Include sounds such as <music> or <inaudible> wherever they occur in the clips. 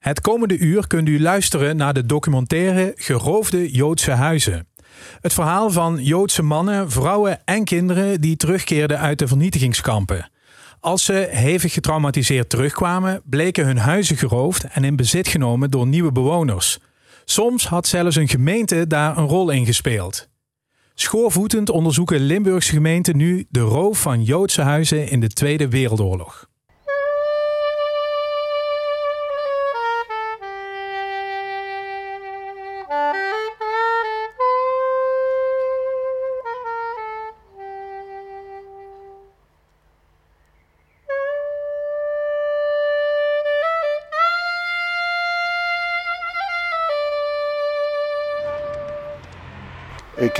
Het komende uur kunt u luisteren naar de documentaire Geroofde Joodse Huizen. Het verhaal van Joodse mannen, vrouwen en kinderen die terugkeerden uit de vernietigingskampen. Als ze hevig getraumatiseerd terugkwamen, bleken hun huizen geroofd en in bezit genomen door nieuwe bewoners. Soms had zelfs een gemeente daar een rol in gespeeld. Schoorvoetend onderzoeken Limburgse gemeenten nu de roof van Joodse huizen in de Tweede Wereldoorlog.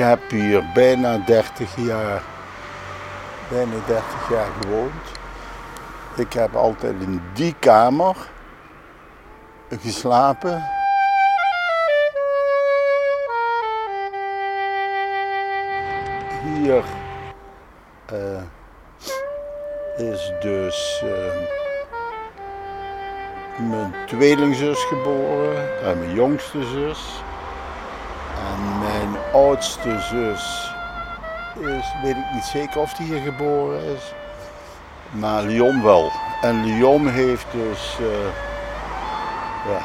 Heb hier bijna 30 jaar, bijna 30 jaar gewoond. Ik heb altijd in die kamer geslapen. Hier uh, is dus uh, mijn tweelingzus geboren en mijn jongste zus. En mijn oudste zus is, weet ik niet zeker of die hier geboren is. Maar Lyon wel. En Lyon heeft dus, uh, ja,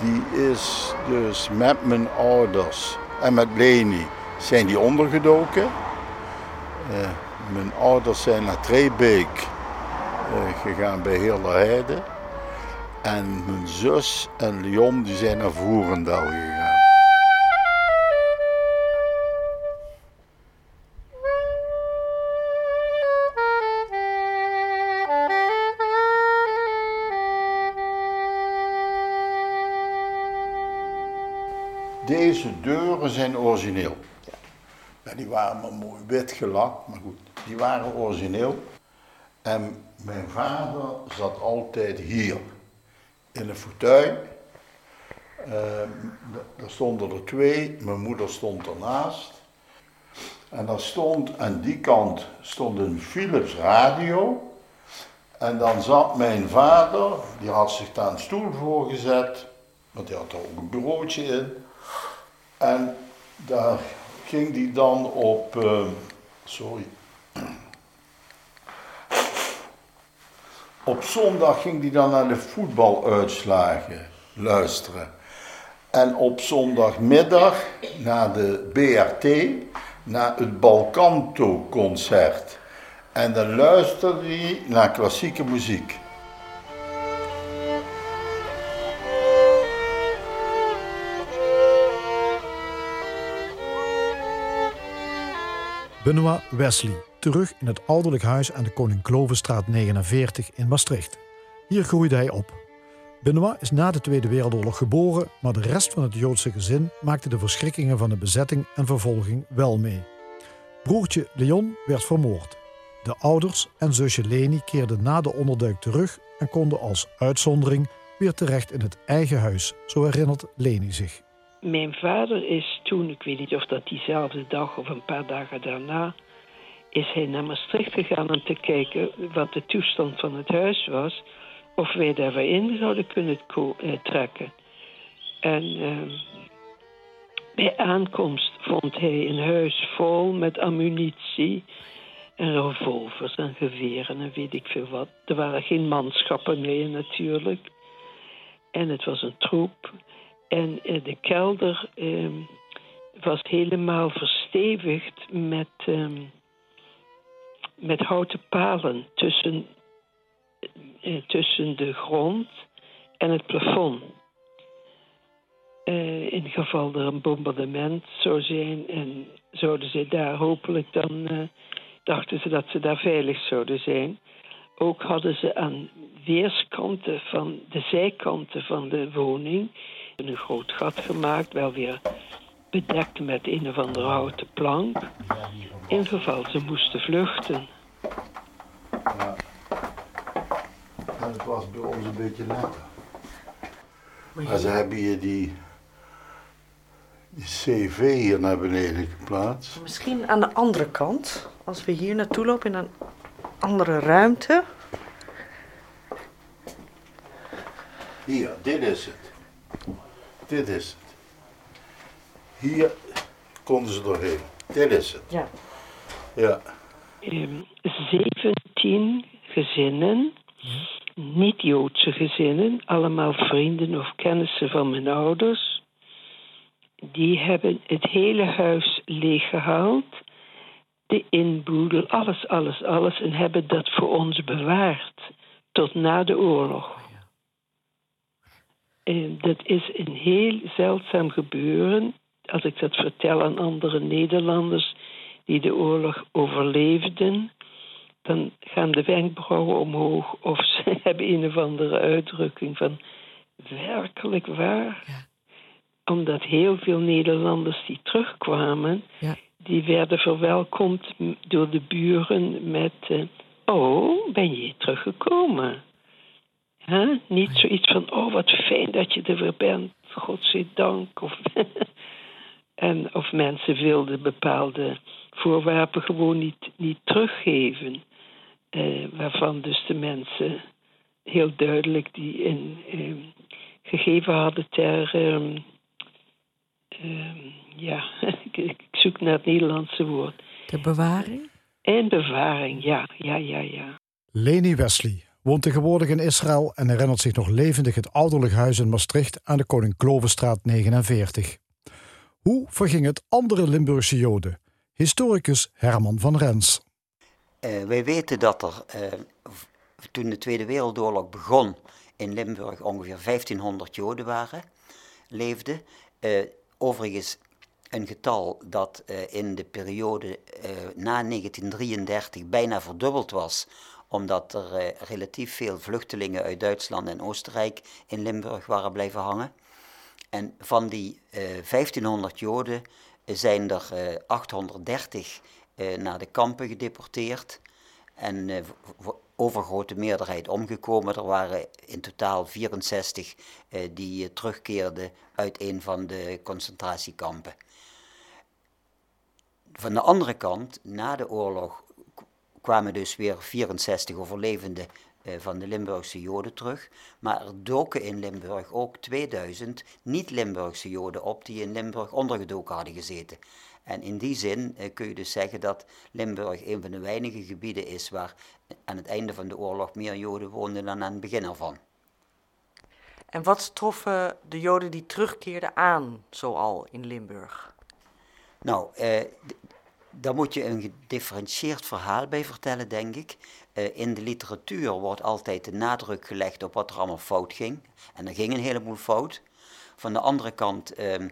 die is dus met mijn ouders en met Leni zijn die ondergedoken. Uh, mijn ouders zijn naar Treebeek uh, gegaan bij Heerlerheide. En mijn zus en Lyon die zijn naar Voerendal gegaan. Waren maar mooi wit gelakt, maar goed, die waren origineel. En mijn vader zat altijd hier, in een fauteuil. Uh, er stonden er twee, mijn moeder stond ernaast. En daar stond aan die kant stond een Philips radio. En dan zat mijn vader, die had zich daar een stoel voor gezet, want die had er ook een bureautje in. En daar ging hij dan op, uh, sorry. Op zondag ging hij dan naar de voetbaluitslagen luisteren. En op zondagmiddag naar de BRT, naar het Balkanto-concert. En dan luisterde hij naar klassieke muziek. Benoit Wesley, terug in het ouderlijk huis aan de Koning Klovenstraat 49 in Maastricht. Hier groeide hij op. Benoit is na de Tweede Wereldoorlog geboren, maar de rest van het Joodse gezin maakte de verschrikkingen van de bezetting en vervolging wel mee. Broertje Leon werd vermoord. De ouders en zusje Leni keerden na de onderduik terug en konden als uitzondering weer terecht in het eigen huis, zo herinnert Leni zich. Mijn vader is toen, ik weet niet of dat diezelfde dag of een paar dagen daarna, is hij naar Maastricht gegaan om te kijken wat de toestand van het huis was. Of wij daar weer in zouden kunnen eh, trekken. En uh, bij aankomst vond hij een huis vol met ammunitie. En revolvers en geweren en weet ik veel wat. Er waren geen manschappen mee natuurlijk. En het was een troep. En eh, de kelder eh, was helemaal verstevigd met, eh, met houten palen tussen, eh, tussen de grond en het plafond. Uh, in geval er een bombardement zou zijn en zouden ze daar hopelijk dan, uh, dachten ze dat ze daar veilig zouden zijn. Ook hadden ze aan weerskanten van de zijkanten van de woning een groot gat gemaakt, wel weer bedekt met een of andere houten plank. In geval ze moesten vluchten. Ja. En het was bij ons een beetje netter. Maar ze hebben hier die, die CV hier naar beneden geplaatst. Misschien aan de andere kant, als we hier naartoe lopen in een andere ruimte. Hier, dit is het. Dit is het. Hier konden ze doorheen. Dit is het. Ja. Ja. Ehm, 17 gezinnen, niet-Joodse gezinnen, allemaal vrienden of kennissen van mijn ouders, die hebben het hele huis leeggehaald, de inboedel, alles, alles, alles, en hebben dat voor ons bewaard tot na de oorlog. En dat is een heel zeldzaam gebeuren. Als ik dat vertel aan andere Nederlanders die de oorlog overleefden, dan gaan de wenkbrauwen omhoog of ze <laughs> hebben een of andere uitdrukking van werkelijk waar. Omdat heel veel Nederlanders die terugkwamen, Ja. die werden verwelkomd door de buren met: eh, Oh, ben je teruggekomen? Hè? Niet zoiets van: Oh, wat fijn dat je er weer bent, godzijdank. Of, <laughs> en, of mensen wilden bepaalde voorwerpen gewoon niet, niet teruggeven. Eh, waarvan dus de mensen heel duidelijk die in, ehm, gegeven hadden ter. ehm, ehm, ja, <laughs> ik, ik zoek naar het Nederlandse woord. De bewaring? En bewaring, ja, ja, ja, ja. Leni Wesley woont tegenwoordig in Israël en herinnert zich nog levendig het ouderlijk huis in Maastricht aan de Koning Klovenstraat 49. Hoe verging het andere Limburgse Joden? Historicus Herman van Rens. Eh, wij weten dat er eh, toen de Tweede Wereldoorlog begon in Limburg ongeveer 1500 Joden waren, leefden. Eh, overigens een getal dat in de periode na 1933 bijna verdubbeld was, omdat er relatief veel vluchtelingen uit Duitsland en Oostenrijk in Limburg waren blijven hangen. En van die eh, 1500 Joden eh, zijn er eh, 830 eh, naar de kampen gedeporteerd en eh, overgrote meerderheid omgekomen. Er waren in totaal 64 eh, die eh, terugkeerden uit een van de concentratiekampen. Van de andere kant, na de oorlog kwamen dus weer 64 overlevenden eh, van de Limburgse Joden terug. Maar er doken in Limburg ook 2000 niet-Limburgse Joden op die in Limburg ondergedoken hadden gezeten. En in die zin eh, kun je dus zeggen dat Limburg een van de weinige gebieden is waar aan het einde van de oorlog meer Joden woonden dan aan het begin ervan. En wat troffen de Joden die terugkeerden aan, zoal in Limburg? Nou, eh, daar moet je een gedifferentieerd verhaal bij vertellen, denk ik. Eh, in de literatuur wordt altijd de nadruk gelegd op wat er allemaal fout ging. En er ging een heleboel fout. Van de andere kant, ehm,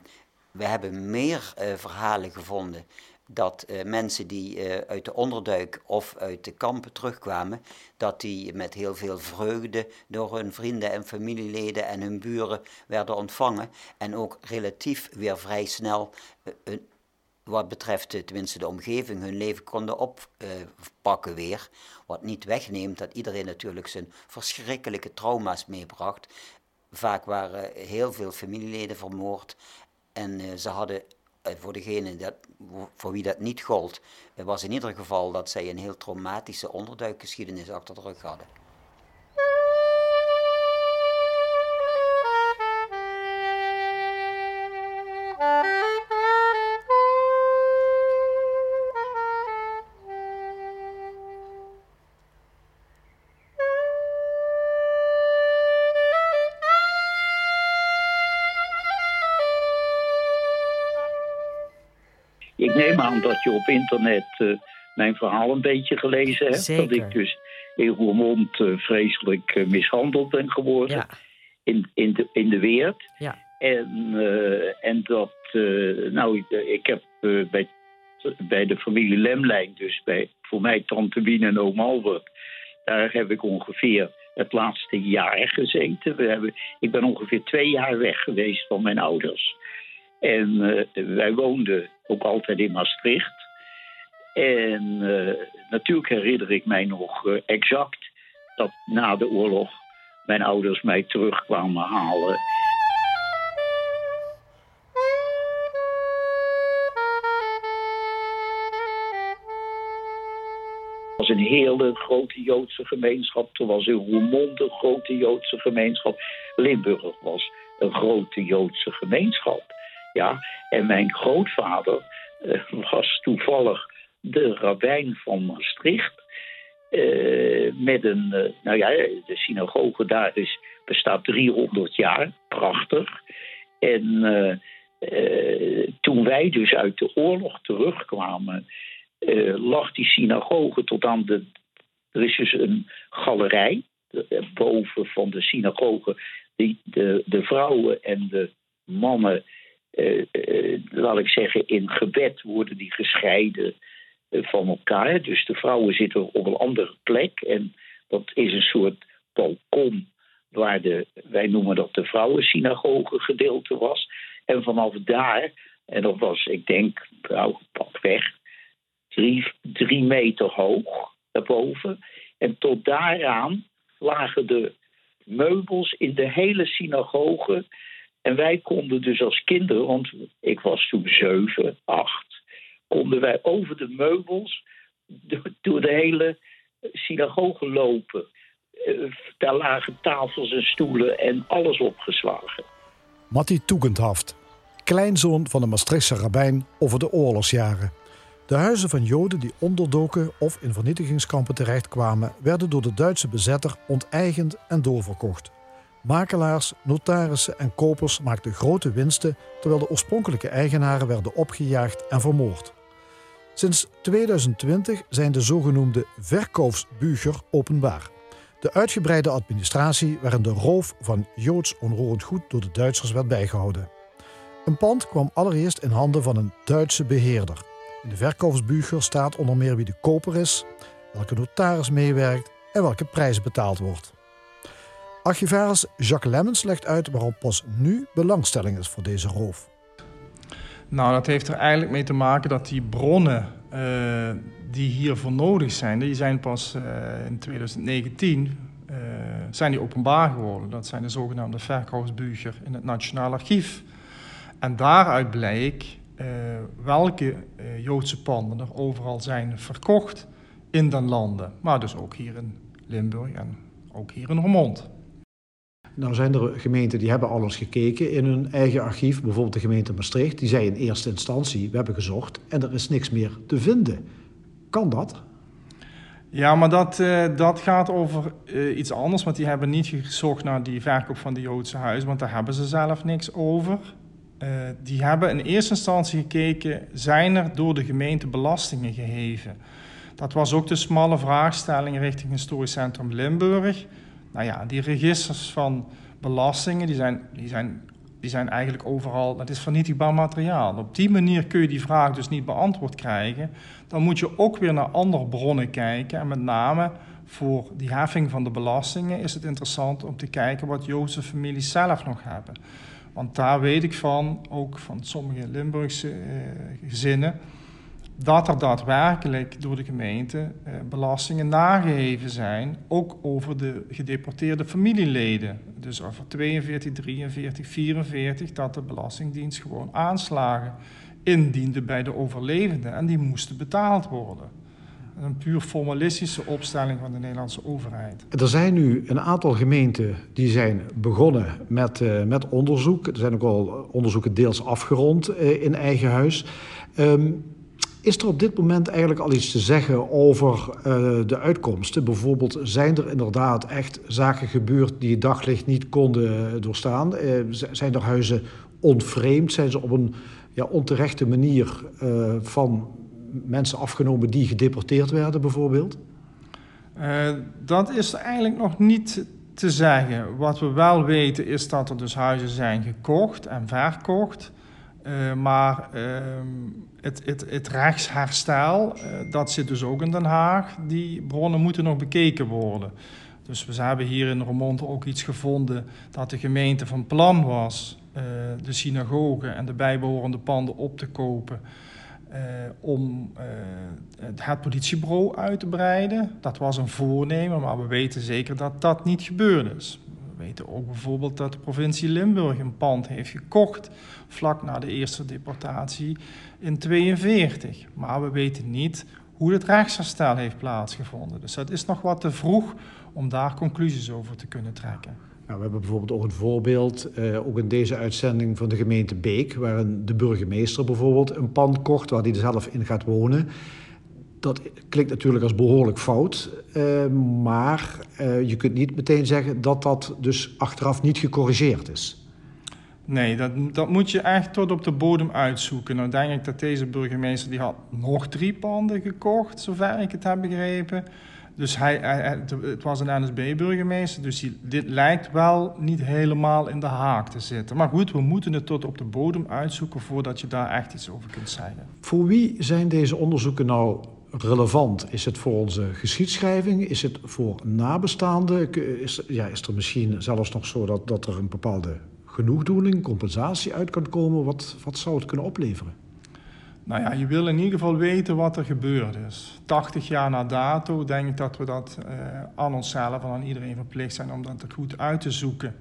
we hebben meer eh, verhalen gevonden dat eh, mensen die uit de onderduik of uit de kampen terugkwamen, dat die met heel veel vreugde door hun vrienden en familieleden en hun buren werden ontvangen. En ook relatief weer vrij snel een- wat betreft eh, tenminste de omgeving hun leven konden oppakken weer. Wat niet wegneemt dat iedereen natuurlijk zijn verschrikkelijke trauma's meebracht. Vaak waren heel veel familieleden vermoord en eh, ze hadden, eh, voor degene dat, voor wie dat niet gold, eh, was in ieder geval dat zij een heel traumatische onderduikgeschiedenis achter de rug hadden. Dat je op internet eh, mijn verhaal een beetje gelezen hebt. Zeker. Dat ik dus in Roermond eh, vreselijk eh, mishandeld ben geworden Ja, in, in, de, in de Weert. ja. En, en dat, nou, ik- ik heb bij, bij de familie Lemlijn, dus bij voor mij tante Wien en oom Albert, daar heb ik ongeveer het laatste jaar gezeten. We hebben, ik ben ongeveer twee jaar weg geweest van mijn ouders. En wij woonden ook altijd in Maastricht. En eh, natuurlijk herinner ik mij nog eh, exact dat na de oorlog mijn ouders mij terugkwamen halen. was een hele grote Joodse gemeenschap. Er was in Roermond een grote Joodse gemeenschap. Limburg was een grote Joodse gemeenschap. Ja, en mijn grootvader uh, was toevallig de rabbijn van Maastricht. Uh, met een, uh, nou ja, de synagoge daar is, bestaat 300 jaar, prachtig. En toen wij dus uit de oorlog terugkwamen, lag die synagoge tot aan de. Er is dus een galerij boven van de synagoge. Die, de, de vrouwen en de mannen laat ik zeggen, in gebed worden die gescheiden uh, van elkaar. Dus de vrouwen zitten op een andere plek. En dat is een soort balkon waar de, wij noemen dat de vrouwensynagoge gedeelte was. En vanaf daar, en dat was, ik denk, nou, weg, drie, drie meter hoog daarboven. En tot daaraan lagen de meubels in de hele synagoge en wij konden dus als kinderen, want ik was toen zeven, acht, konden wij over de meubels door de hele synagoge lopen. Eh, daar lagen tafels en stoelen en alles opgeslagen. Matti Toegendhaft, kleinzoon van de Maastrichtse rabbijn over de oorlogsjaren. De huizen van Joden die onderdoken of in vernietigingskampen terechtkwamen, werden door de Duitse bezetter onteigend en doorverkocht. Makelaars, notarissen en kopers maakten grote winsten terwijl de oorspronkelijke eigenaren werden opgejaagd en vermoord. Sinds 2020 zijn de zogenoemde verkoopsbucher openbaar. De uitgebreide administratie waarin de roof van Joods onroerend goed door de Duitsers werd bijgehouden. Een pand kwam allereerst in handen van een Duitse beheerder. In de verkoopsbucher staat onder meer wie de koper is, welke notaris meewerkt en welke prijs betaald wordt. Archivaris Jacques Lemmens legt uit waarom pas nu belangstelling is voor deze roof. Nou, dat heeft er eigenlijk mee te maken dat die bronnen uh, die hiervoor nodig zijn, die zijn pas uh, in 2019 uh, zijn die openbaar geworden. Dat zijn de zogenaamde verkoopsbücher in het Nationaal Archief. En daaruit blijkt welke Joodse panden er overal zijn verkocht in den landen. Maar dus ook hier in Limburg en ook hier in Roermond. Nou zijn er gemeenten die hebben alles gekeken in hun eigen archief. Bijvoorbeeld de gemeente Maastricht. Die zei in eerste instantie, we hebben gezocht en er is niks meer te vinden. Kan dat? Ja, maar dat, uh, dat gaat over uh, iets anders. Want die hebben niet gezocht naar die verkoop van de Joodse huizen. Want daar hebben ze zelf niks over. Uh, die hebben in eerste instantie gekeken, zijn er door de gemeente belastingen geheven? Dat was ook de smalle vraagstelling richting Historisch Centrum Limburg. Nou ja, die registers van belastingen, die zijn, die zijn, die zijn eigenlijk overal, dat is vernietigbaar materiaal. Op die manier kun je die vraag dus niet beantwoord krijgen. Dan moet je ook weer naar andere bronnen kijken. En met name voor die heffing van de belastingen is het interessant om te kijken wat Joodse families zelf nog hebben. Want daar weet ik van, ook van sommige Limburgse eh, gezinnen, dat er daadwerkelijk door de gemeente eh, belastingen nageheven zijn, ook over de gedeporteerde familieleden. Dus over 42, 43, 44, dat de Belastingdienst gewoon aanslagen indiende bij de overlevenden en die moesten betaald worden. Een puur formalistische opstelling van de Nederlandse overheid. Er zijn nu een aantal gemeenten die zijn begonnen met, uh, met onderzoek. Er zijn ook al onderzoeken deels afgerond uh, in eigen huis. Um, is er op dit moment eigenlijk al iets te zeggen over uh, de uitkomsten? Bijvoorbeeld, zijn er inderdaad echt zaken gebeurd die het daglicht niet konden doorstaan? Uh, zijn er huizen onvreemd? Zijn ze op een ja, onterechte manier van mensen afgenomen die gedeporteerd werden, bijvoorbeeld? dat is eigenlijk nog niet te zeggen. Wat we wel weten is dat er dus huizen zijn gekocht en verkocht. Maar ehm, het, het, het rechtsherstel, uh, dat zit dus ook in Den Haag. Die bronnen moeten nog bekeken worden. Dus we hebben hier in Roermond ook iets gevonden dat de gemeente van plan was uh, de synagoge en de bijbehorende panden op te kopen. Om het politiebureau uit te breiden. Dat was een voornemen, maar we weten zeker dat dat niet gebeurd is. We weten ook bijvoorbeeld dat de provincie Limburg een pand heeft gekocht vlak na de eerste deportatie in 42. Maar we weten niet hoe het rechtsherstel heeft plaatsgevonden. Dus dat is nog wat te vroeg om daar conclusies over te kunnen trekken. Nou, we hebben bijvoorbeeld ook een voorbeeld, eh, ook in deze uitzending van de gemeente Beek, waarin de burgemeester bijvoorbeeld een pand kocht waar hij zelf in gaat wonen. Dat klinkt natuurlijk als behoorlijk fout, eh, maar eh, je kunt niet meteen zeggen dat dat dus achteraf niet gecorrigeerd is. Nee, dat, dat moet je echt tot op de bodem uitzoeken. Nou denk ik dat deze burgemeester die had nog drie panden gekocht, zover ik het heb begrepen. Dus hij, het was een NSB-burgemeester, dus die, dit lijkt wel niet helemaal in de haak te zitten. Maar goed, we moeten het tot op de bodem uitzoeken voordat je daar echt iets over kunt zeggen. Voor wie zijn deze onderzoeken nou relevant? Is het voor onze geschiedschrijving? Is het voor nabestaanden? Is, ja, is er misschien zelfs nog zo dat, dat er een bepaalde genoegdoening, compensatie uit kan komen? Wat, wat zou het kunnen opleveren? Nou ja, je wil in ieder geval weten wat er gebeurd is. 80 jaar na dato denk ik dat we dat uh, aan onszelf en aan iedereen verplicht zijn om dat goed uit te zoeken.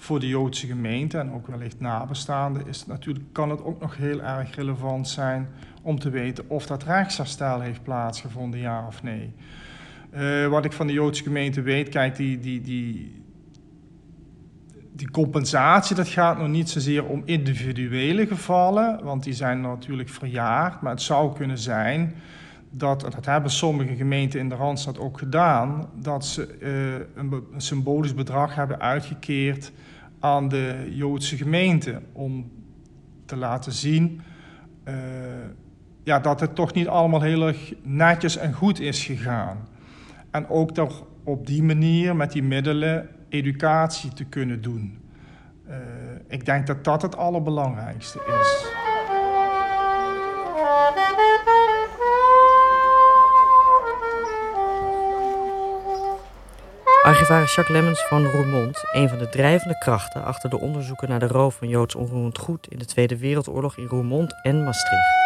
Voor de Joodse gemeente en ook wellicht nabestaanden is het natuurlijk, kan het ook nog heel erg relevant zijn om te weten of dat rechtsherstel heeft plaatsgevonden, ja of nee. Uh, wat ik van de Joodse gemeente weet, kijk, die, die, die, die compensatie, dat gaat nog niet zozeer om individuele gevallen, want die zijn natuurlijk verjaard. Maar het zou kunnen zijn dat, hebben sommige gemeenten in de Randstad ook gedaan, dat ze uh, een, symbolisch bedrag hebben uitgekeerd aan de Joodse gemeente. Om te laten zien uh, ja, dat het toch niet allemaal heel erg netjes en goed is gegaan. En ook toch op die manier, met die middelen, educatie te kunnen doen. Uh, ik denk dat dat het allerbelangrijkste is. Archivaris Jacques Lemmens van Roermond, een van de drijvende krachten achter de onderzoeken naar de roof van Joods onroerend goed in de Tweede Wereldoorlog in Roermond en Maastricht.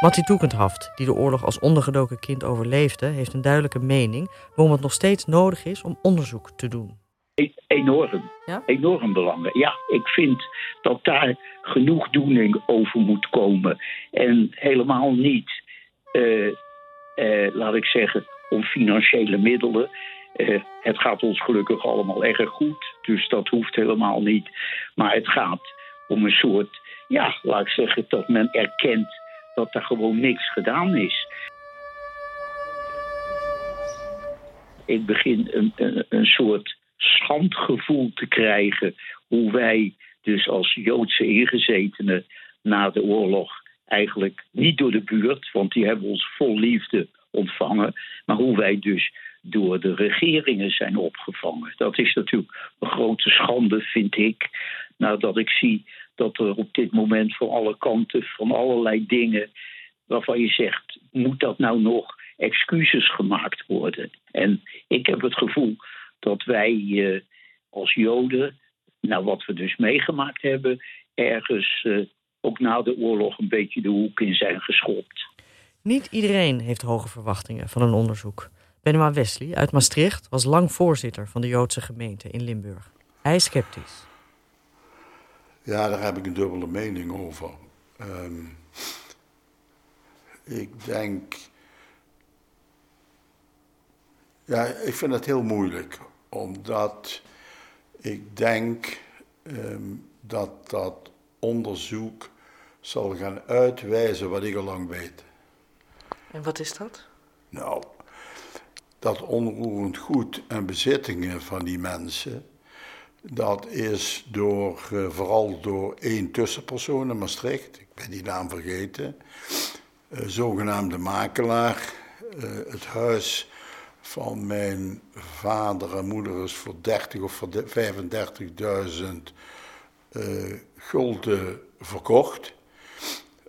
Mattie Toekendhaft, die de oorlog als ondergedoken kind overleefde, heeft een duidelijke mening waarom het nog steeds nodig is om onderzoek te doen. Enorm. Ja? Enorm belangrijk. Ja, ik vind dat daar genoegdoening over moet komen. En helemaal niet, uh, uh, laat ik zeggen, om financiële middelen. Uh, het gaat ons gelukkig allemaal erg goed, dus dat hoeft helemaal niet. Maar het gaat om een soort, ja, laat ik zeggen, dat men erkent dat er gewoon niks gedaan is. Ik begin een, een, een soort schandgevoel te krijgen hoe wij dus als Joodse ingezetenen na de oorlog eigenlijk niet door de buurt, want die hebben ons vol liefde ontvangen, maar hoe wij dus door de regeringen zijn opgevangen. Dat is natuurlijk een grote schande, vind ik, nadat ik zie dat er op dit moment van alle kanten van allerlei dingen waarvan je zegt, moet dat nou nog excuses gemaakt worden? En ik heb het gevoel dat wij uh, als Joden, nou wat we dus meegemaakt hebben, ergens uh, ook na de oorlog een beetje de hoek in zijn geschopt. Niet iedereen heeft hoge verwachtingen van een onderzoek. Benoit Wesley uit Maastricht was lang voorzitter van de Joodse gemeente in Limburg. Hij is sceptisch. Ja, daar heb ik een dubbele mening over. Um, ik denk. Ja, ik vind het heel moeilijk, omdat ik denk um, dat dat onderzoek zal gaan uitwijzen wat ik al lang weet. En wat is dat? Nou, dat onroerend goed en bezittingen van die mensen dat is door, uh, vooral door één tussenpersoon in Maastricht, ik ben die naam vergeten, uh, zogenaamde makelaar. Uh, het huis van mijn vader en moeder is voor 30 of voor 35.000 gulden verkocht.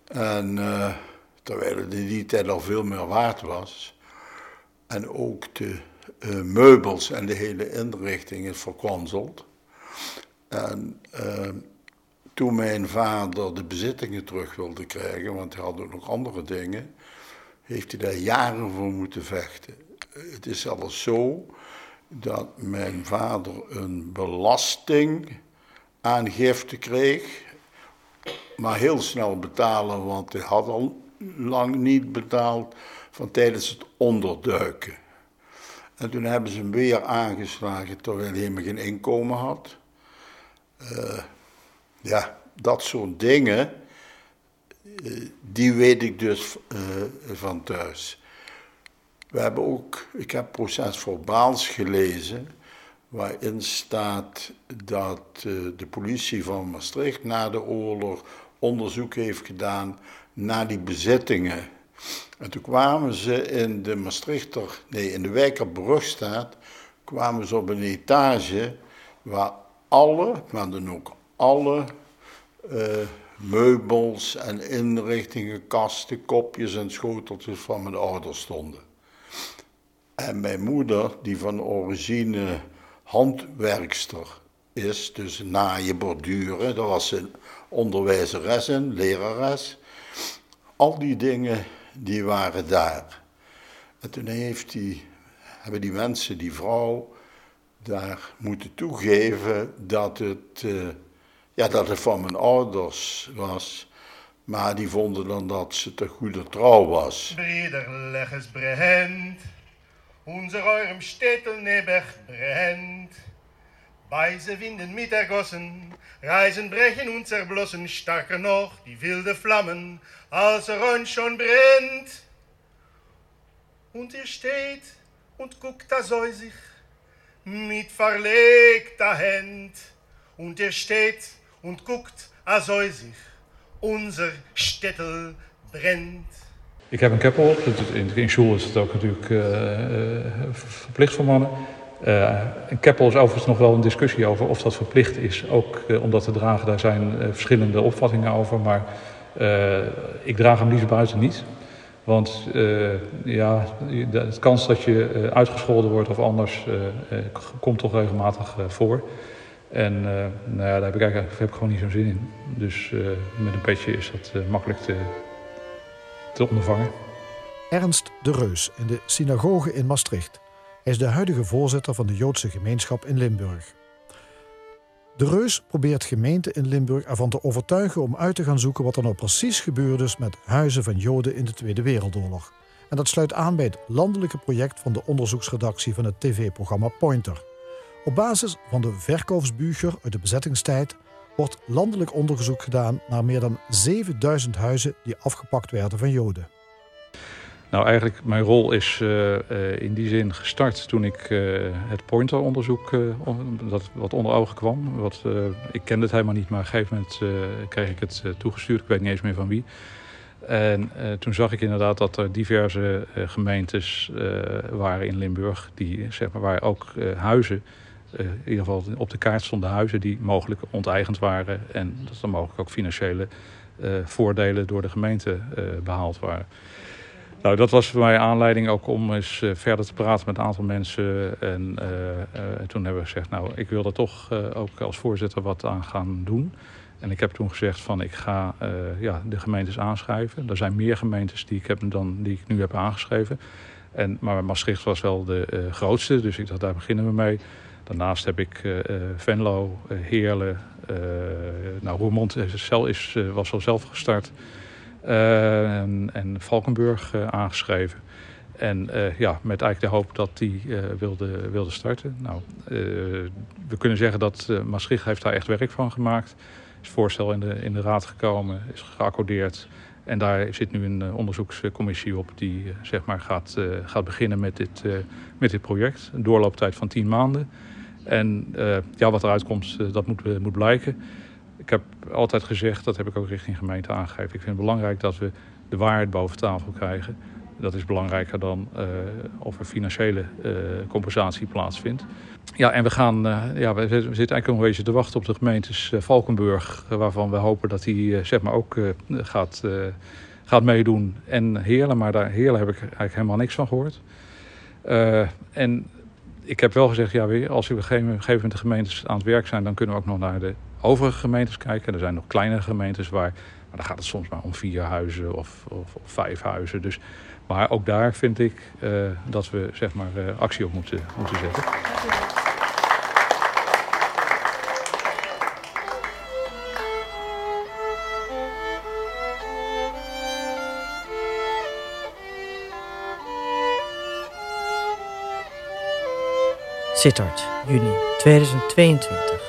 En terwijl het in die tijd al veel meer waard was. En ook de meubels en de hele inrichting is verkwanseld. En uh, toen mijn vader de bezittingen terug wilde krijgen, want hij had ook nog andere dingen, heeft hij daar jaren voor moeten vechten. Het is zelfs zo dat mijn vader een belastingaangifte kreeg, maar heel snel betalen, want hij had al lang niet betaald van tijdens het onderduiken. En toen hebben ze hem weer aangeslagen terwijl hij helemaal geen inkomen had. Uh, ja, dat soort dingen, uh, die weet ik dus uh, van thuis. We hebben ook, ik heb proces voor Baals gelezen, waarin staat dat de politie van Maastricht na de oorlog onderzoek heeft gedaan naar die bezittingen. En toen kwamen ze in de Maastrichter, nee, in de Wijkerbrugstraat, kwamen ze op een etage waar alle, maar dan ook alle uh, meubels en inrichtingen, kasten, kopjes en schoteltjes van mijn ouders stonden. En mijn moeder, die van origine handwerkster is, dus naaien, borduren, dat was een onderwijzeres lerares. Al die dingen, die waren daar. En toen heeft die, hebben die mensen, die vrouw, daar moeten toegeven dat het, uh, ja, dat het van mijn ouders was. Maar die vonden dan dat ze te goede trouw was. Breder legges brennt, onze nebech brennt. Weise Winden mit ergossen, Reisen brechen und zerblossen, starker noch die wilde Flammen, als uns schon brennt. Und ihr steht und guckt da säusig, mit verlegter Hand. Und ihr steht und guckt a säusig, unser Städtel brennt. Ik heb een keppel op. In, in school is het ook natuurlijk uh, verplicht voor mannen. Uh, keppel is overigens nog wel een discussie over of dat verplicht is. Ook uh, om dat te dragen, daar zijn uh, verschillende opvattingen over. Maar ik draag hem liefst buiten niet. Want ja, de, kans dat je uitgescholden wordt of anders komt toch regelmatig voor. En nou ja, daar heb ik eigenlijk ik gewoon niet zo'n zin in. Dus met een petje is dat makkelijk te, te ondervangen. Ernst de Reus in de synagoge in Maastricht. Hij is de huidige voorzitter van de Joodse gemeenschap in Limburg. De Reus probeert gemeenten in Limburg ervan te overtuigen om uit te gaan zoeken wat er nou precies gebeurde is met huizen van Joden in de Tweede Wereldoorlog. En dat sluit aan bij het landelijke project van de onderzoeksredactie van het tv-programma Pointer. Op basis van de verkoopsbucher uit de bezettingstijd wordt landelijk onderzoek gedaan naar meer dan 7000 huizen die afgepakt werden van Joden. Nou, eigenlijk mijn rol is uh, uh, in die zin gestart toen ik uh, het Pointer-onderzoek, dat wat onder ogen kwam. Wat, ik kende het helemaal niet, maar op een gegeven moment kreeg ik het toegestuurd. Ik weet niet eens meer van wie. En toen zag ik inderdaad dat er diverse gemeentes waren in Limburg, die, zeg maar, waar ook huizen, in ieder geval op de kaart stonden huizen die mogelijk onteigend waren. En dat er mogelijk ook financiële voordelen door de gemeente behaald waren. Nou, dat was voor mij aanleiding ook om eens uh, verder te praten met een aantal mensen. En uh, uh, toen hebben we gezegd, nou, ik wil er toch ook als voorzitter wat aan gaan doen. En ik heb toen gezegd van, ik ga ja, de gemeentes aanschrijven. Er zijn meer gemeentes die ik, heb dan, die ik nu heb aangeschreven. En, maar Maastricht was wel de grootste, dus ik dacht, daar beginnen we mee. Daarnaast heb ik Venlo, Heerlen, nou, Roermond is, was al zelf gestart... Uh, en, en, Valkenburg uh, aangeschreven. En uh, ja, met eigenlijk de hoop dat die wilde, wilde starten. Nou, we kunnen zeggen dat Maastricht heeft daar echt werk van gemaakt. Is voorstel in de, in de raad gekomen, is geaccordeerd. En daar zit nu een onderzoekscommissie op die zeg maar gaat, gaat beginnen met dit, met dit project. Een doorlooptijd van tien maanden. En ja, wat eruit komt, dat moet, moet blijken ik heb altijd gezegd, dat heb ik ook richting gemeente aangegeven. Ik vind het belangrijk dat we de waarheid boven tafel krijgen. Dat is belangrijker dan uh, of er financiële uh, compensatie plaatsvindt. Ja, en we gaan, uh, ja, we zitten eigenlijk een beetje te wachten op de gemeentes Valkenburg, waarvan we hopen dat die zeg maar ook gaat, gaat meedoen. En Heerlen, maar daar Heerlen heb ik eigenlijk helemaal niks van gehoord. en ik heb wel gezegd, ja, als we op een gegeven moment de gemeentes aan het werk zijn, dan kunnen we ook nog naar de overige gemeentes kijken. Er zijn nog kleinere gemeentes waar. Maar dan gaat het soms maar om vier huizen of, of, vijf huizen. Dus, maar ook daar vind ik eh, dat we zeg maar, eh, actie op moeten, moeten zetten. Sittard, juni 2022.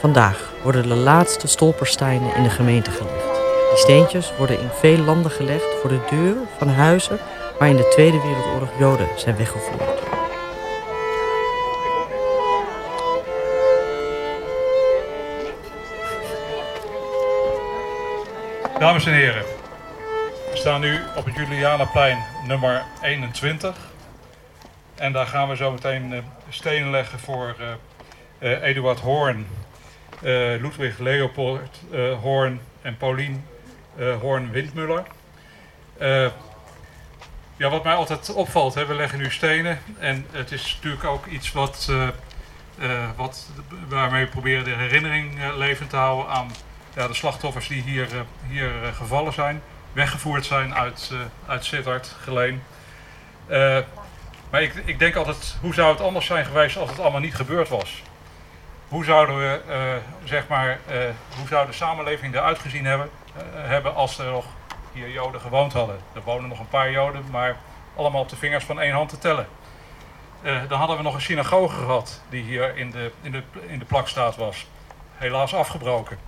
Vandaag worden de laatste stolpersteinen in de gemeente gelegd. Die steentjes worden in veel landen gelegd voor de deur van huizen waar in de Tweede Wereldoorlog Joden zijn weggevoerd. Dames en heren, we staan nu op het Julianaplein nummer 21. En daar gaan we zo meteen uh, stenen leggen voor uh, uh, Eduard Hoorn, Ludwig Leopold Hoorn en Paulien Hoorn-Windmuller. ja, wat mij altijd opvalt, hè, we leggen nu stenen en het is natuurlijk ook iets wat, wat, waarmee we proberen de herinnering levend te houden aan ja, de slachtoffers die hier, hier gevallen zijn, weggevoerd zijn uit, uit Sittard, Geleen. Maar ik, ik, denk altijd, hoe zou het anders zijn geweest als het allemaal niet gebeurd was? Hoe zouden we, uh, zeg maar, uh, hoe zou de samenleving eruit gezien hebben, uh, hebben als er nog hier Joden gewoond hadden? Er wonen nog een paar Joden, maar allemaal op de vingers van één hand te tellen. dan hadden we nog een synagoge gehad, die hier in de, in de, in de plakstaat was. Helaas afgebroken.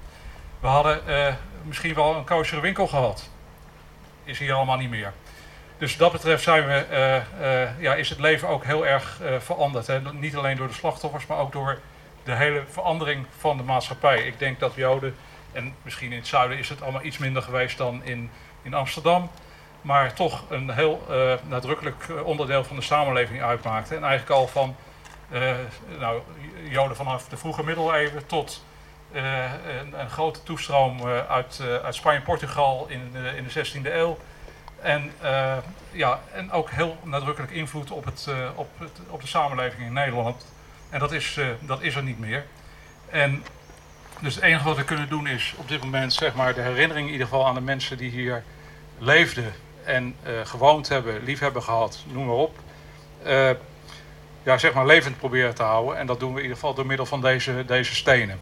We hadden misschien wel een koosere winkel gehad. Is hier allemaal niet meer. Dus dat betreft zijn we, ja, is het leven ook heel erg veranderd. Hè? Niet alleen door de slachtoffers, maar ook door de hele verandering van de maatschappij. Ik denk dat Joden, en misschien in het zuiden is het allemaal iets minder geweest dan in, in Amsterdam, maar toch een heel nadrukkelijk onderdeel van de samenleving uitmaakte. En eigenlijk al van nou, Joden vanaf de vroege middeleeuwen tot een, grote toestroom uit, uit Spanje en Portugal in, in de 16e eeuw. En, ja, en ook heel nadrukkelijk invloed op, het, op, het, op de samenleving in Nederland. En dat is, uh, dat is er niet meer. En dus het enige wat we kunnen doen is op dit moment zeg maar, de herinnering in ieder geval aan de mensen die hier leefden en gewoond hebben, lief hebben gehad, noem maar op. ja, zeg maar levend proberen te houden. En dat doen we in ieder geval door middel van deze, deze stenen.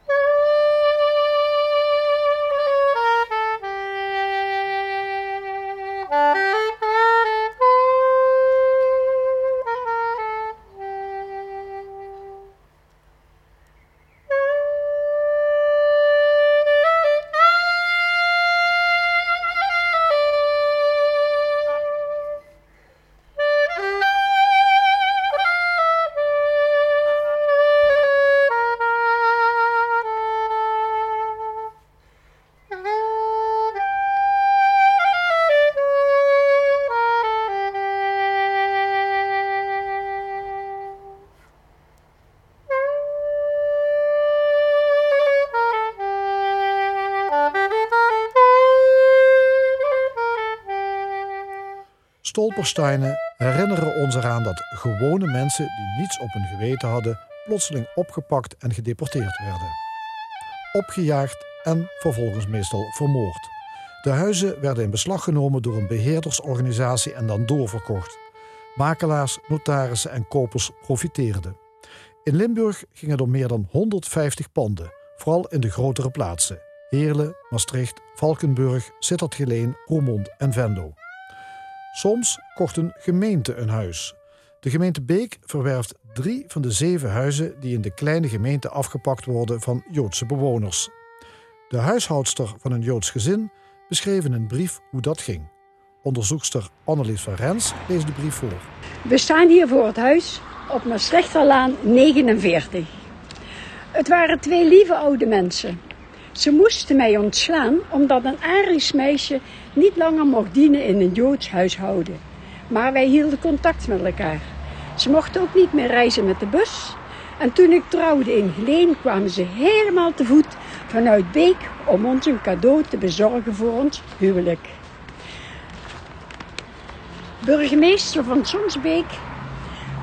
Stolpersteinen herinneren ons eraan dat gewone mensen die niets op hun geweten hadden, plotseling opgepakt en gedeporteerd werden. Opgejaagd en vervolgens meestal vermoord. De huizen werden in beslag genomen door een beheerdersorganisatie en dan doorverkocht. Makelaars, notarissen en kopers profiteerden. In Limburg gingen er meer dan 150 panden, vooral in de grotere plaatsen: Heerlen, Maastricht, Valkenburg, Sittard-Geleen, Roermond en Venlo. Soms kocht een gemeente een huis. De gemeente Beek verwerft drie van de zeven huizen die in de kleine gemeente afgepakt worden van Joodse bewoners. De huishoudster van een Joods gezin beschreef in een brief hoe dat ging. Onderzoekster Annelies van Rens leest de brief voor. We staan hier voor het huis op Maastrichterlaan 49. Het waren twee lieve oude mensen. Ze moesten mij ontslaan omdat een Arisch meisje niet langer mocht dienen in een Joods huishouden. Maar wij hielden contact met elkaar. Ze mochten ook niet meer reizen met de bus. En toen ik trouwde in Geleen kwamen ze helemaal te voet vanuit Beek om ons een cadeau te bezorgen voor ons huwelijk. Burgemeester van Sonsbeek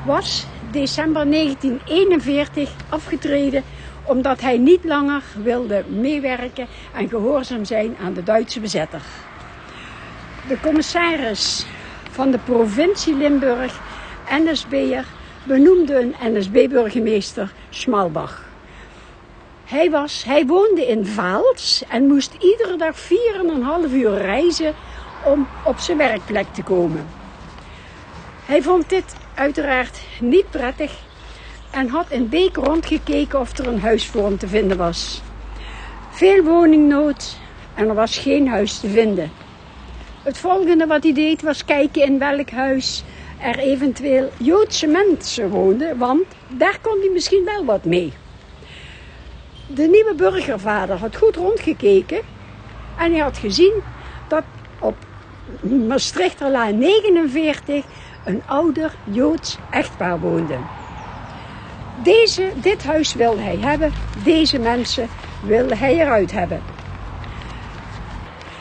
was december 1941 afgetreden omdat hij niet langer wilde meewerken en gehoorzaam zijn aan de Duitse bezetter. De commissaris van de provincie Limburg, NSB'er, benoemde een NSB-burgemeester Schmalbach. Hij, was, hij woonde in Vaals en moest iedere dag 4,5 uur reizen om op zijn werkplek te komen. Hij vond dit uiteraard niet prettig en had in Beek rondgekeken of er een huis voor hem te vinden was. Veel woningnood en er was geen huis te vinden. Het volgende wat hij deed was kijken in welk huis er eventueel Joodse mensen woonden, want daar kon hij misschien wel wat mee. De nieuwe burgervader had goed rondgekeken en hij had gezien dat op Maastrichterlaan 49 een ouder Joods echtpaar woonde. Deze, dit huis wilde hij hebben, deze mensen wilde hij eruit hebben.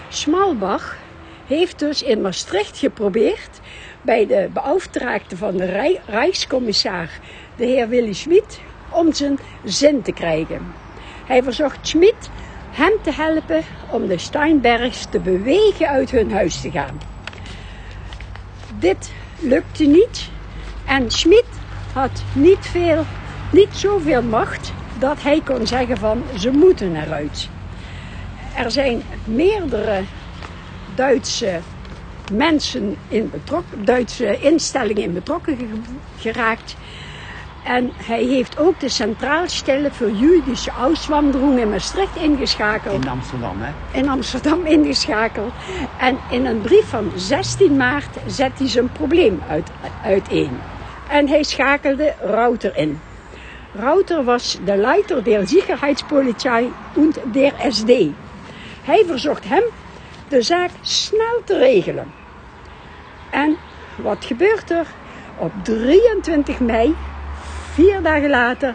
Schmalbach heeft dus in Maastricht geprobeerd bij de beauftragde van de Rij Rijkscommissar, de heer Willy Schmid, om zijn zin te krijgen. Hij verzocht Schmid hem te helpen om de Steinbergs te bewegen uit hun huis te gaan. Dit lukte niet en Schmid had niet, veel, niet zoveel macht dat hij kon zeggen van ze moeten eruit. Er zijn meerdere Duitse mensen in betrokken, Duitse instellingen in betrokken geraakt. En hij heeft ook de Centraalstelle voor Jüdische Auswanderung in Maastricht ingeschakeld. In Amsterdam, hè? In Amsterdam <laughs> ingeschakeld. En in een brief van 16 maart zet hij zijn probleem uit, uiteen. En hij schakelde Rauter in. Rauter was de Leiter der Sicherheitspolizei und der SD. Hij verzocht hem de zaak snel te regelen. En wat gebeurt er? Op 23 mei, vier dagen later,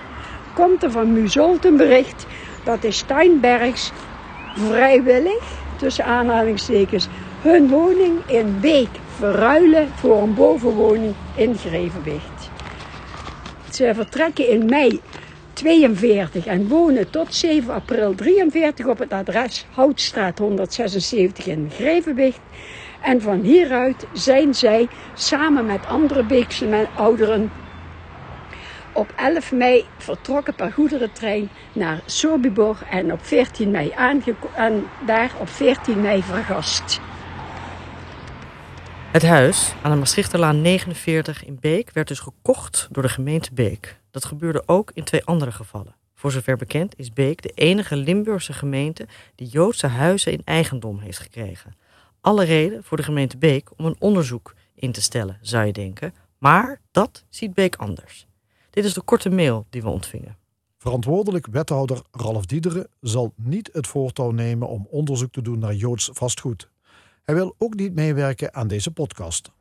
komt er van Muzolt een bericht dat de Steinbergs vrijwillig, tussen aanhalingstekens, hun woning in Beek verruilen voor een bovenwoning in Grevenwicht. Ze vertrekken in mei 42 en wonen tot 7 april 43 op het adres Houtstraat 176 in Grevenwicht. En van hieruit zijn zij samen met andere Beekse ouderen op 11 mei vertrokken per goederentrein naar Sobibor en op 14 mei en daar op 14 mei vergast. Het huis aan de Maastrichterlaan 49 in Beek werd dus gekocht door de gemeente Beek. Dat gebeurde ook in twee andere gevallen. Voor zover bekend is Beek de enige Limburgse gemeente die Joodse huizen in eigendom heeft gekregen. Alle reden voor de gemeente Beek om een onderzoek in te stellen, zou je denken. Maar dat ziet Beek anders. Dit is de korte mail die we ontvingen. Verantwoordelijk wethouder Ralf Diederen zal niet het voortouw nemen om onderzoek te doen naar Joods vastgoed. Hij wil ook niet meewerken aan deze podcast.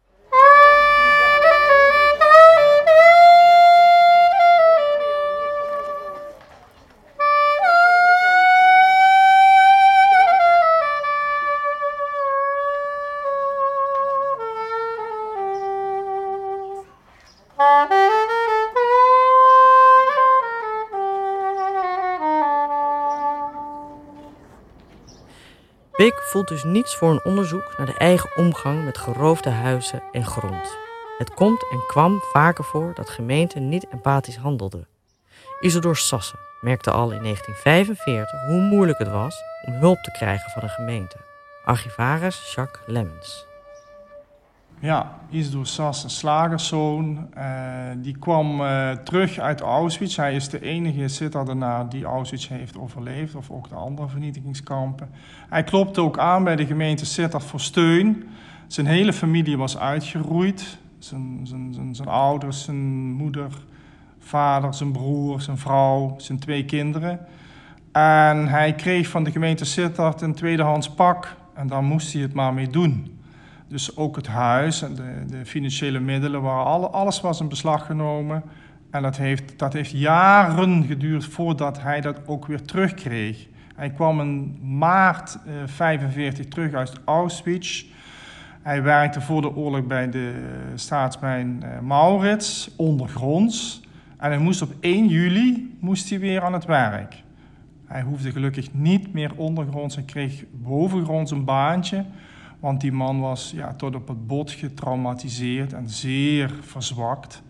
Voelt dus niets voor een onderzoek naar de eigen omgang met geroofde huizen en grond. Het komt en kwam vaker voor dat gemeenten niet empathisch handelden. Isidor Sassen merkte al in 1945 hoe moeilijk het was om hulp te krijgen van een gemeente. Archivaris Jacques Lemmens. Ja, Isidor Sass, een slagerszoon, uh, die kwam uh, terug uit Auschwitz. Hij is de enige Sittard die Auschwitz heeft overleefd, of ook de andere vernietigingskampen. Hij klopte ook aan bij de gemeente Sittard voor steun. Zijn hele familie was uitgeroeid. Zijn, zijn, zijn, zijn ouders, zijn moeder, vader, zijn broer, zijn vrouw, zijn twee kinderen. En hij kreeg van de gemeente Sittard een tweedehands pak en daar moest hij het maar mee doen. Dus ook het huis en de, de financiële middelen, alle, alles was in beslag genomen. En dat heeft, dat heeft jaren geduurd voordat hij dat ook weer terugkreeg. Hij kwam in maart 1945 uh, terug uit Auschwitz. Hij werkte voor de oorlog bij de staatsmijn uh, Maurits, ondergronds. En hij moest op 1 juli moest hij weer aan het werk. Hij hoefde gelukkig niet meer ondergronds en kreeg bovengronds een baantje. Want die man was ja, tot op het bot getraumatiseerd en zeer verzwakt.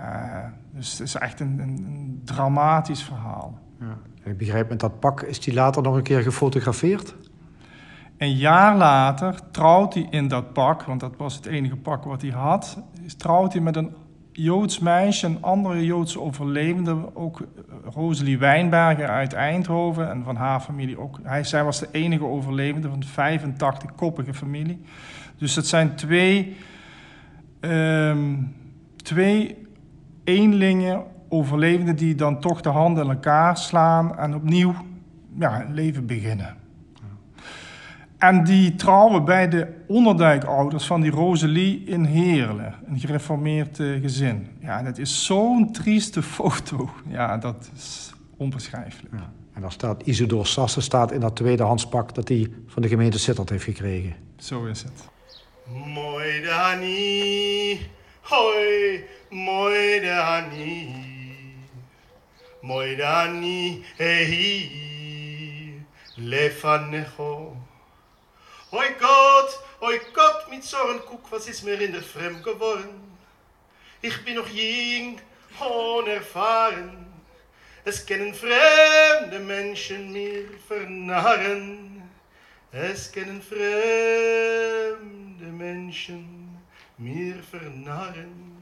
Uh, dus het is echt een, een, een dramatisch verhaal. Ja. Ik begrijp, met dat pak is hij later nog een keer gefotografeerd? Een jaar later trouwt hij in dat pak, want dat was het enige pak wat hij had, trouwt hij met een Joods meisje en andere Joodse overlevenden, ook Rosalie Wijnberger uit Eindhoven en van haar familie ook. Hij, zij was de enige overlevende van de 85-koppige familie. Dus dat zijn twee, um, twee eenlingen overlevenden die dan toch de handen in elkaar slaan en opnieuw ja, leven beginnen. En die trouwen bij de onderdijkouders van die Rosalie in Heerlen, een gereformeerd uh, gezin. Ja, dat is zo'n trieste <laughs> foto. Ja, dat is onbeschrijfelijk. Ja. En daar staat Isidor Sassen staat in dat tweedehandspak dat hij van de gemeente Sittard heeft gekregen. Zo is het. Mooi Dani, hoi, mooi Dani. Mooi Dani, hey, lefanecho. Hoi Gott, hoi Gott, mit so einem Guck, was ist mir in der Fremd geworden? Ich bin noch jung, unerfahren. Es kennen fremde Menschen mir vernarren. Es kennen fremde Menschen mir vernarren.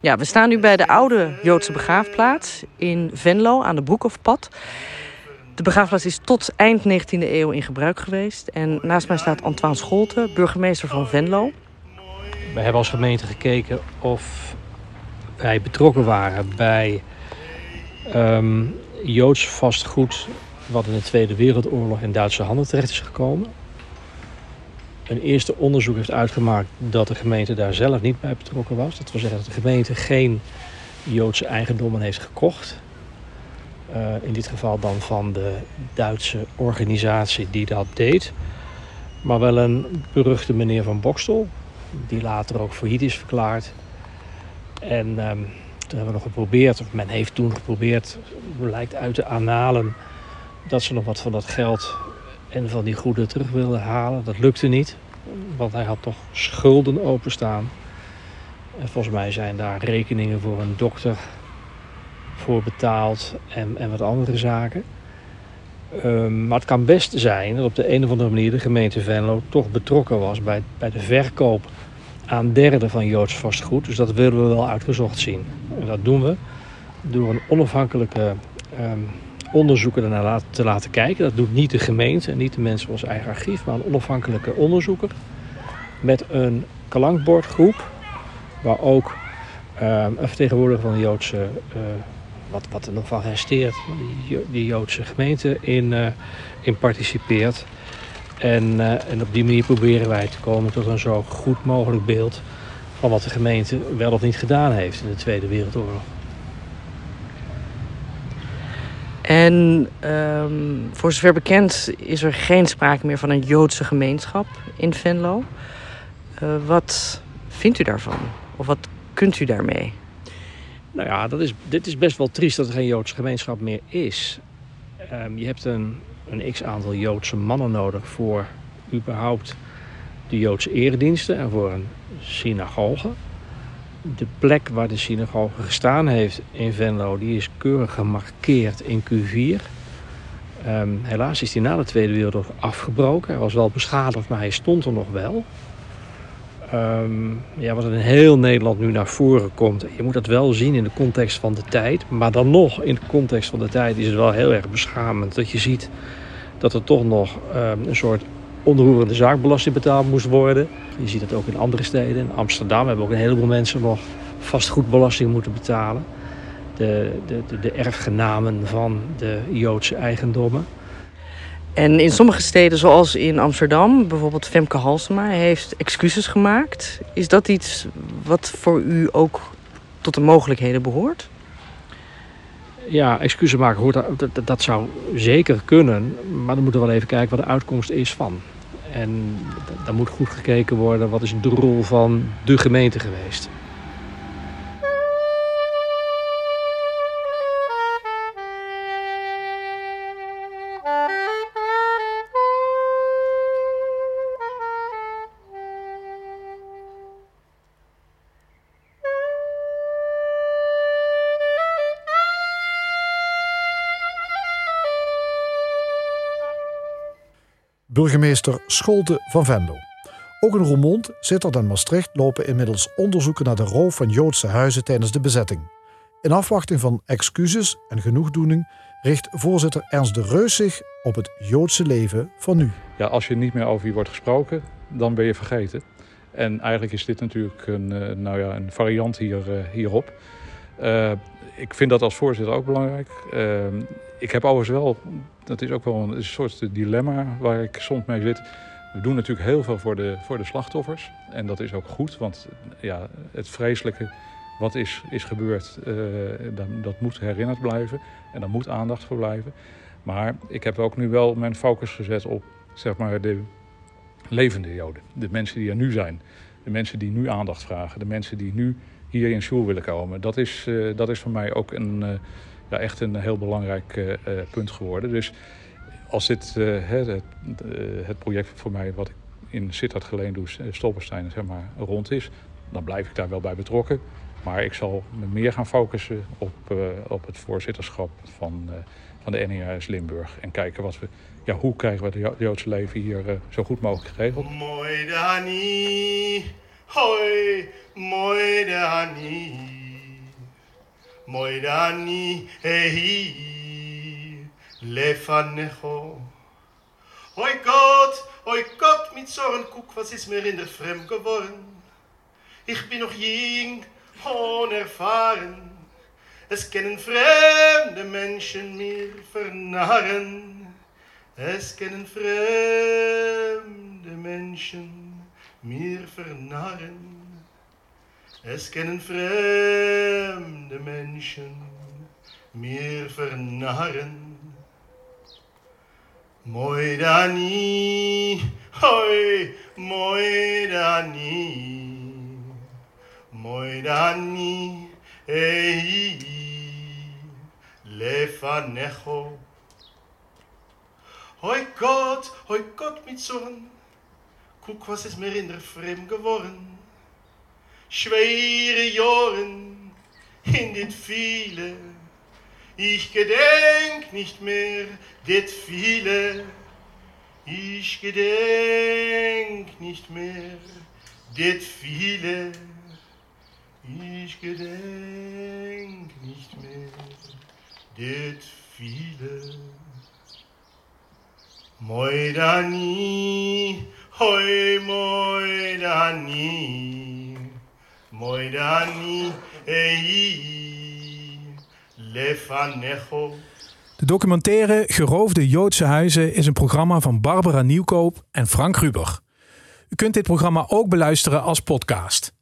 Ja, we staan nu bij de oude Joodse begraafplaats in Venlo aan de Broekhofpad. De begraafplaats is tot eind 19e eeuw in gebruik geweest. En naast mij staat Antoine Scholte, burgemeester van Venlo. We hebben als gemeente gekeken of wij betrokken waren bij um, Joods vastgoed... wat in de Tweede Wereldoorlog in Duitse handen terecht is gekomen. Een eerste onderzoek heeft uitgemaakt dat de gemeente daar zelf niet bij betrokken was. Dat wil zeggen dat de gemeente geen Joodse eigendommen heeft gekocht. Uh, in dit geval dan van de Duitse organisatie die dat deed. Maar wel een beruchte meneer van Bokstel, die later ook failliet is verklaard. En um, toen hebben we nog geprobeerd, of men heeft toen geprobeerd, lijkt uit de annalen, dat ze nog wat van dat geld en van die goeden terug wilden halen. Dat lukte niet, want hij had toch schulden openstaan. En volgens mij zijn daar rekeningen voor een dokter voor betaald en, en wat andere zaken. Um, maar het kan best zijn dat op de een of andere manier de gemeente Venlo toch betrokken was bij, bij de verkoop aan derden van Joods vastgoed. Dus dat willen we wel uitgezocht zien. En dat doen we door een onafhankelijke um, onderzoeker ernaar te laten kijken. Dat doet niet de gemeente en niet de mensen van ons eigen archief, maar een onafhankelijke onderzoeker met een klankbordgroep waar ook um, een vertegenwoordiger van de Joodse uh, wat, wat er nog van resteert, die, die Joodse gemeente in, uh, in participeert. En, uh, en op die manier proberen wij te komen tot een zo goed mogelijk beeld van wat de gemeente wel of niet gedaan heeft in de Tweede Wereldoorlog. En um, voor zover bekend is er geen sprake meer van een Joodse gemeenschap in Venlo. Uh, wat vindt u daarvan? Of wat kunt u daarmee? Nou ja, dat is, dit is best wel triest dat er geen Joodse gemeenschap meer is. Um, je hebt een, een x-aantal Joodse mannen nodig voor überhaupt de Joodse erediensten en voor een synagoge. De plek waar de synagoge gestaan heeft in Venlo, die is keurig gemarkeerd in Q4. Um, ehm, helaas is die na de Tweede Wereldoorlog afgebroken. Hij was wel beschadigd, maar hij stond er nog wel. Um, ja, wat in heel Nederland nu naar voren komt. Je moet dat wel zien in de context van de tijd. Maar dan nog, in de context van de tijd is het wel heel erg beschamend. Dat je ziet dat er toch nog um, een soort onroerende zaakbelasting betaald moest worden. Je ziet dat ook in andere steden. In Amsterdam hebben ook een heleboel mensen nog vastgoedbelasting moeten betalen. De, de, de, de erfgenamen van de Joodse eigendommen. En in sommige steden, zoals in Amsterdam, bijvoorbeeld Femke Halsema, heeft excuses gemaakt. Is dat iets wat voor u ook tot de mogelijkheden behoort? Ja, excuses maken hoort, dat, dat zou zeker kunnen. Maar dan moeten we wel even kijken wat de uitkomst is van. En dan moet goed gekeken worden wat is de rol van de gemeente geweest. Burgemeester Scholte van Venlo. Ook in Roermond, Sittard en Maastricht lopen inmiddels onderzoeken naar de roof van Joodse huizen tijdens de bezetting. In afwachting van excuses en genoegdoening richt voorzitter Ernst de Reus zich op het Joodse leven van nu. Ja, als je niet meer over je wordt gesproken, dan ben je vergeten. En eigenlijk is dit natuurlijk een, eh, nou ja, een variant hier, eh, hierop. Uh, ik vind dat als voorzitter ook belangrijk. Uh, ik heb overigens wel, dat is ook wel een, soort dilemma waar ik soms mee zit. We doen natuurlijk heel veel voor de, voor de slachtoffers. En dat is ook goed, want ja, het vreselijke wat is, is gebeurd, dat, dat, moet herinnerd blijven. En daar moet aandacht voor blijven. Maar ik heb ook nu wel mijn focus gezet op zeg maar, de levende Joden. De mensen die er nu zijn. De mensen die nu aandacht vragen. De mensen die nu hier in Sjoel willen komen. Dat is, uh, dat is voor mij ook een, uh, ja, echt een heel belangrijk uh, punt geworden. Dus als dit het, het, project voor mij wat ik in Sittard geleend doe, Stolperstein, zeg maar, rond is, dan blijf ik daar wel bij betrokken. Maar ik zal me meer gaan focussen op, op het voorzitterschap van, van de NEAS Limburg. En kijken wat we, ja, hoe krijgen we het Joodse leven hier zo goed mogelijk geregeld. Mooi Dani, hoi, mooi Dani, mooi Dani, hey, lefanecho. Hoi Gott, hoi Gott, mit Zorn, guck, was ist mir in der Fremd geworden. Ich bin noch jung, unerfahren. Es kennen fremde Menschen mir vernarren. Es kennen fremde Menschen mir vernarren. Es kennen fremde Menschen mir vernarren. Moidani, hoi, moidani, moidani, ei, lefanecho. Hoi Gott, hoi Gott mit Zorn, guck, was ist mir in der Fremd geworden. Schwere Jahren in dit viele, ich gedenk nicht mehr dit viele, ich gedenk nicht mehr dit viele, ich gedenk nicht mehr dit viele. Moidani, hoi moidani, moidani, ei, lefanecho. De documentaire Geroofde Joodse Huizen is een programma van Barbara Nieuwkoop en Frank Ruber. U kunt dit programma ook beluisteren als podcast.